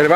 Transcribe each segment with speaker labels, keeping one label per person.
Speaker 1: Er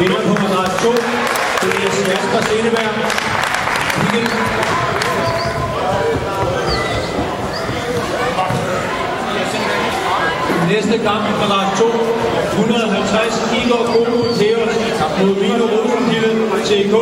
Speaker 2: Vinder på madras 2, Tobias Jasper Seneberg. Næste kamp i madras 2, 150 Igor Kobo Theos mod Vino Rosenkilde TK.